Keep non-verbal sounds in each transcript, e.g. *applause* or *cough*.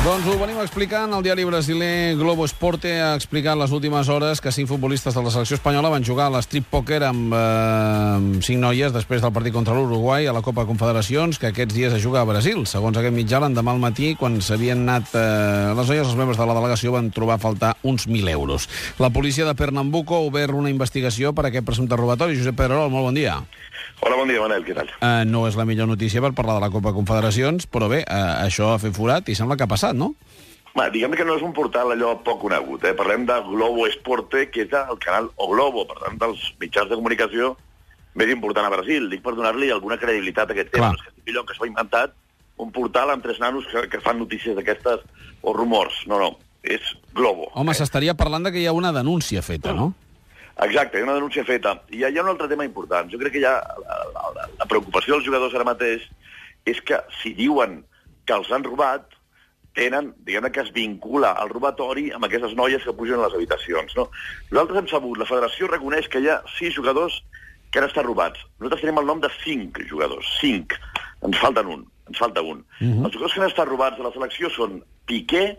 Doncs ho venim explicant. El diari brasiler Globo Esporte ha explicat les últimes hores que cinc futbolistes de la selecció espanyola van jugar a l'strip poker amb eh, cinc noies després del partit contra l'Uruguai a la Copa Confederacions, que aquests dies es juga a Brasil. Segons aquest mitjà, l'endemà al matí, quan s'havien anat eh, les noies, els membres de la delegació van trobar a faltar uns 1.000 euros. La policia de Pernambuco ha obert una investigació per aquest presumpte robatori. Josep Pedrerol, molt bon dia. Hola, bon dia, Manel, què tal? Uh, no és la millor notícia per parlar de la Copa Confederacions, però bé, uh, això ha fet forat i sembla que ha passat, no? Va, diguem que no és un portal allò poc conegut, eh? Parlem de Globo Esporte, que és el canal O Globo, per tant, dels mitjans de comunicació més important a Brasil. Dic per donar-li alguna credibilitat a aquest tema. Clar. No és que estigui allò que s'ho ha inventat un portal amb tres nanos que, que fan notícies d'aquestes o rumors. No, no, és Globo. Home, s'estaria parlant de que hi ha una denúncia feta, no? Exacte, hi ha una denúncia feta. I hi ha, hi ha un altre tema important. Jo crec que ja la, la, la preocupació dels jugadors ara mateix és que si diuen que els han robat, tenen, diguem que es vincula el robatori amb aquestes noies que pugen a les habitacions. No? Nosaltres hem sabut, la federació reconeix que hi ha sis jugadors que han estat robats. Nosaltres tenim el nom de cinc jugadors, cinc. Ens falten un, ens falta un. Uh -huh. Els jugadors que han estat robats de la selecció són Piqué,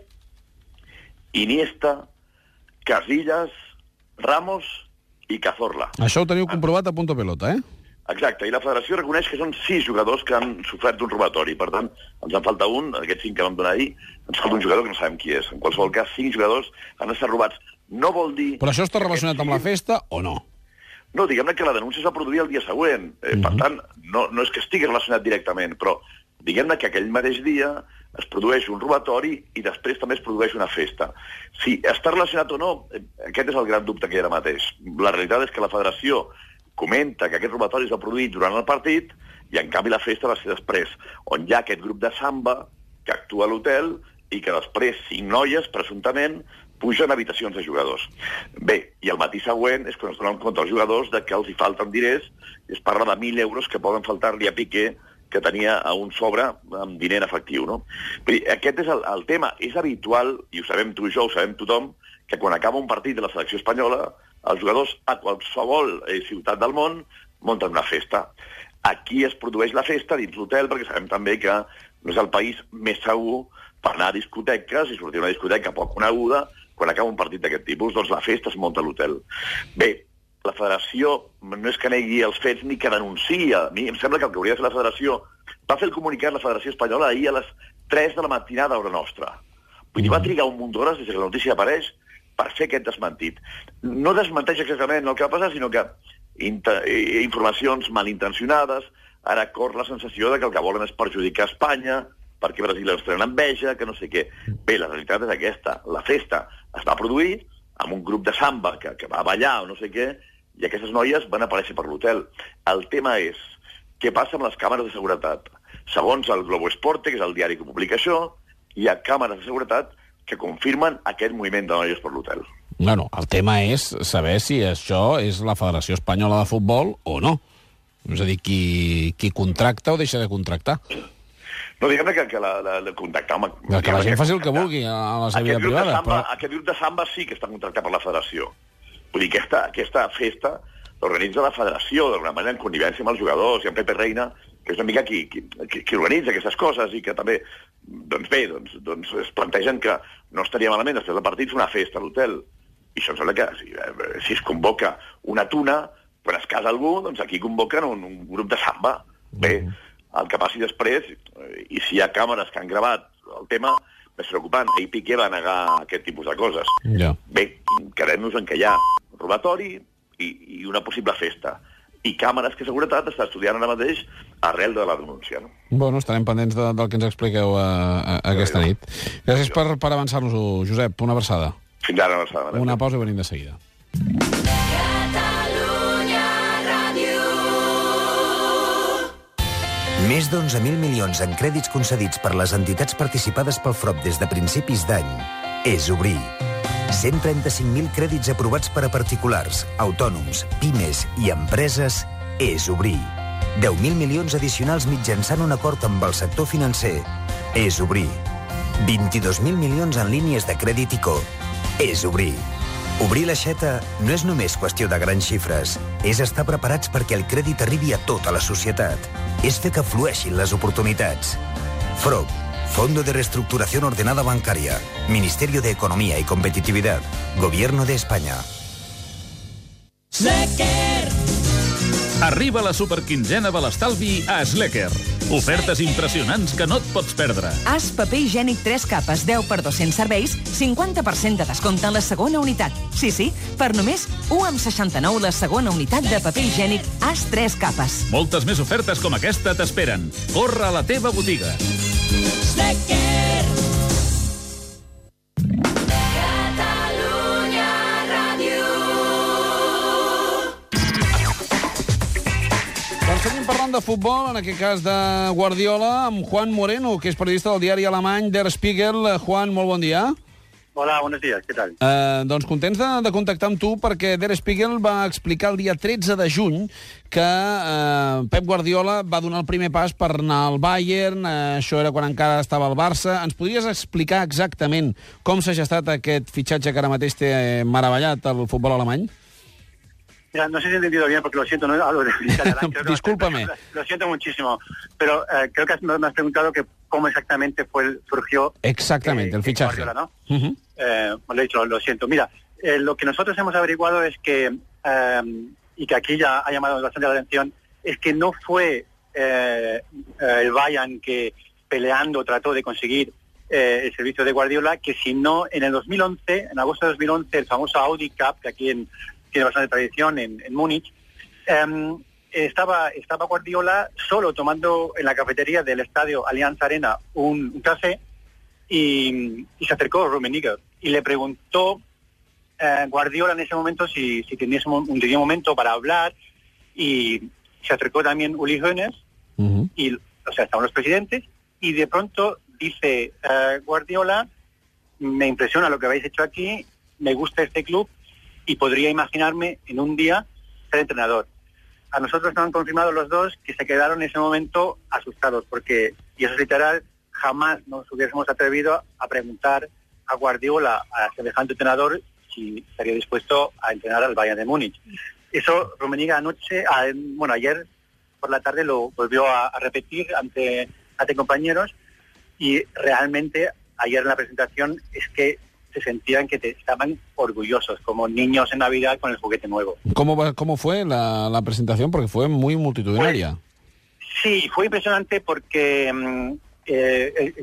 Iniesta, Casillas, Ramos i Cazorla. Això ho teniu comprovat a punto pelota, eh? Exacte, i la federació reconeix que són sis jugadors que han sofert un robatori. Per tant, ens en falta un, aquests cinc que vam donar ahir, ens falta un jugador que no sabem qui és. En qualsevol cas, cinc jugadors han estat robats. No vol dir... Però això està relacionat amb la festa o no? No, diguem-ne que la denúncia es va produir el dia següent. Eh, Per tant, no, no és que estigui relacionat directament, però diguem-ne que aquell mateix dia es produeix un robatori i després també es produeix una festa. Si està relacionat o no, eh, aquest és el gran dubte que hi ha ara mateix. La realitat és que la federació comenta que aquest robatori es va produir durant el partit i, en canvi, la festa va ser després, on hi ha aquest grup de samba que actua a l'hotel i que després cinc noies, presumptament, pugen a habitacions de jugadors. Bé, i el matí següent és quan es donen compte els jugadors de que els hi falten diners, i es parla de 1.000 euros que poden faltar-li a Piqué, que tenia a un sobre amb diner en efectiu. No? Dir, aquest és el, el tema. És habitual, i ho sabem tu i jo, ho sabem tothom, que quan acaba un partit de la selecció espanyola, els jugadors a qualsevol eh, ciutat del món munten una festa. Aquí es produeix la festa dins l'hotel, perquè sabem també que no és el país més segur per anar a discoteques i sortir a una discoteca poc coneguda quan acaba un partit d'aquest tipus, doncs la festa es munta a l'hotel. Bé, la federació no és que negui els fets ni que denuncia. A mi em sembla que el que hauria de fer la federació va fer el comunicat la Federació Espanyola ahir a les 3 de la matinada, hora nostra. Vull dir, va trigar un munt d'hores des que la notícia apareix per fer aquest desmentit. No desmenteix exactament el que va passar, sinó que informacions malintencionades, ara cor la sensació de que el que volen és perjudicar Espanya, perquè Brasil ens tenen enveja, que no sé què. Bé, la realitat és aquesta. La festa es va produir amb un grup de samba que, que va ballar o no sé què, i aquestes noies van aparèixer per l'hotel. El tema és què passa amb les càmeres de seguretat. Segons el Globo Esporte, que és el diari que publica això, hi ha càmeres de seguretat que confirmen aquest moviment de noies per l'hotel. Bueno, el tema és saber si això és la Federació Espanyola de Futbol o no. És a dir, qui, qui contracta o deixa de contractar. No, diguem-ne que, que la, la, la contactar... Home, Que la gent faci el que vulgui a la seva vida privada. samba, Però... aquest grup de samba sí que està contractat per la federació. Vull dir, aquesta, aquesta festa l'organitza la federació, d'alguna manera, en connivència amb els jugadors, i amb Pepe Reina, que és una mica qui, qui, qui, qui organitza aquestes coses i que també, doncs bé, doncs, doncs es plantegen que no estaria malament després del partit fer una festa a l'hotel. I això em sembla que si, eh, si es convoca una tuna, quan es casa algú, doncs aquí convoquen un, un grup de samba. Bé, el que passi després, i si hi ha càmeres que han gravat el tema, més preocupant. Ahir Piqué va negar aquest tipus de coses. Ja. Bé, quedem-nos en que hi ha robatori i, i una possible festa. I càmeres que seguretat està estudiant ara mateix arrel de la denúncia. No? Bueno, estarem pendents de, del que ens expliqueu a, a, aquesta nit. Gràcies per, per avançar-nos-ho, Josep. Una abraçada. Fins ara, no s'ha de Una pausa i venim de seguida. Més d'11.000 milions en crèdits concedits per les entitats participades pel FROP des de principis d'any és obrir. 135.000 crèdits aprovats per a particulars, autònoms, pimes i empreses és obrir. 10.000 milions addicionals mitjançant un acord amb el sector financer és obrir. 22.000 milions en línies de crèdit ICO és obrir. Obrir l'aixeta no és només qüestió de grans xifres, és estar preparats perquè el crèdit arribi a tota la societat. És fer que flueixin les oportunitats. FROB, Fondo de Reestructuración Ordenada Bancaria, Ministerio de Economía y Competitividad, Gobierno de España. Arriba la superquinzena de l'estalvi a Slecker. Ofertes impressionants que no et pots perdre. As paper higiènic 3 capes 10 per 200 serveis, 50% de descompte en la segona unitat. Sí, sí, per només 1,69 la segona unitat de paper higiènic As 3 capes. Moltes més ofertes com aquesta t'esperen. Corre a la teva botiga. Doncs parlant de futbol, en aquest cas de Guardiola, amb Juan Moreno, que és periodista del diari alemany Der Spiegel. Juan, molt bon dia. Hola, buenos días, ¿qué tal? Eh, doncs contents de, de contactar amb tu perquè Der Spiegel va explicar el dia 13 de juny que eh, Pep Guardiola va donar el primer pas per anar al Bayern, eh, això era quan encara estava al Barça. Ens podries explicar exactament com s'ha gestat aquest fitxatge que ara mateix té eh, meravellat el futbol alemany? Mira, no sé si he entendido bien porque lo siento, no hablo de catalán, *laughs* Discúlpame. Lo siento muchísimo, pero eh, creo que has- me has preguntado que cómo exactamente fue el- surgió Exactamente, eh, el fichaje. Guardiola, ¿no? Eh, bueno, he dicho, lo, lo siento. Mira, eh, lo que nosotros hemos averiguado es que, eh, y que aquí ya ha llamado bastante la atención, es que no fue el Bayern que peleando trató de conseguir eh, el servicio de Guardiola, que sino en el 2011, en agosto de 2011, el famoso Audi Cup, que aquí en- tiene bastante tradición en, en Múnich, em, estaba, estaba Guardiola solo tomando en la cafetería del estadio Allianz Arena un, un café y, y se acercó Rummenigge y le preguntó eh, Guardiola en ese momento si, si tenía un, un, tenía un momento para hablar y se acercó también Uli Hoeneß y, o sea, estaban los presidentes y de pronto dice eh, Guardiola, me impresiona lo que habéis hecho aquí, me gusta este club y podría imaginarme en un día ser entrenador. A nosotros nos han confirmado los dos que se quedaron en ese momento asustados porque, y eso es literal, jamás nos hubiésemos atrevido a preguntar a Guardiola, a semejante entrenador, si estaría dispuesto a entrenar al Bayern de Múnich. Eso Rummenigge anoche, a- bueno, ayer por la tarde lo volvió a, a repetir ante, ante compañeros y realmente ayer en la presentación es que se sentían que te- estaban orgullosos, como niños en Navidad con el juguete nuevo. ¿Cómo, ¿Cómo fue la, la presentación? Porque fue muy multitudinaria. Sí, fue impresionante porque mm, eh,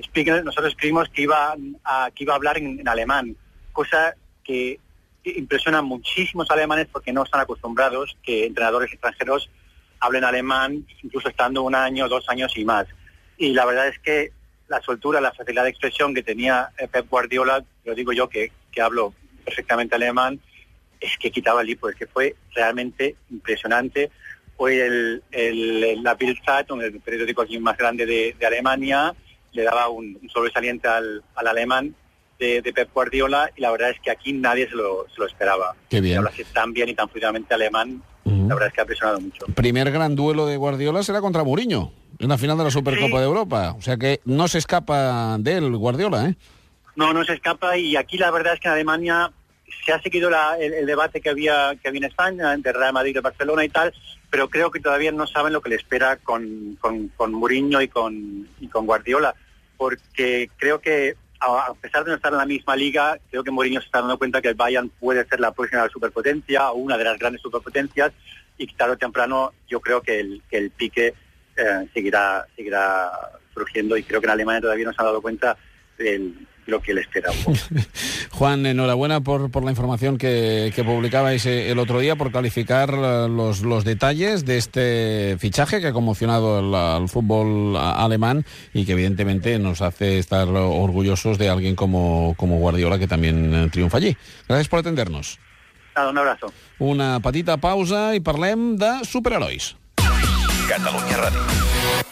nosotros escribimos que iba a, que iba a hablar en, en alemán, cosa que impresiona a muchísimos alemanes porque no están acostumbrados que entrenadores extranjeros hablen alemán, incluso estando un año, dos años y más. Y la verdad es que la soltura, la facilidad de expresión que tenía eh, Pep Guardiola, lo digo yo que, que hablo perfectamente alemán, es que quitaba el libro, es que fue realmente impresionante. Hoy el, el, la Bild el periódico aquí más grande de, de Alemania, le daba un, un sobresaliente al, al alemán de, de Pep Guardiola y la verdad es que aquí nadie se lo, se lo esperaba. Qué bien. Tan bien y tan fluidamente alemán, la verdad es que ha impresionado mucho. Primer gran duelo de Guardiola será contra Mourinho, en la final de la Supercopa Sí. de Europa. O sea que no se escapa de él Guardiola, ¿eh? No, no se escapa y aquí la verdad es que en Alemania se ha seguido la- el, el debate que había que había en España entre Real Madrid y Barcelona y tal, pero creo que todavía no saben lo que le espera con, con, con Mourinho y con, y con Guardiola, porque creo que a a pesar de no estar en la misma liga, creo que Mourinho se está dando cuenta que el Bayern puede ser la próxima superpotencia o una de las grandes superpotencias y tarde o temprano yo creo que el, que el pique eh, seguirá seguirá surgiendo y creo que en Alemania todavía no se han dado cuenta de lo que le espera. *laughs* Juan, enhorabuena por, por la información que, que publicabais eh, el otro día, por calificar eh, los, los detalles de este fichaje que ha conmocionado el- al fútbol alemán y que evidentemente nos hace estar orgullosos de alguien como, como Guardiola que también triunfa allí. Gracias por atendernos. Nada, un abrazo. Una petita pausa i parlem de superherois. Catalunya Ràdio.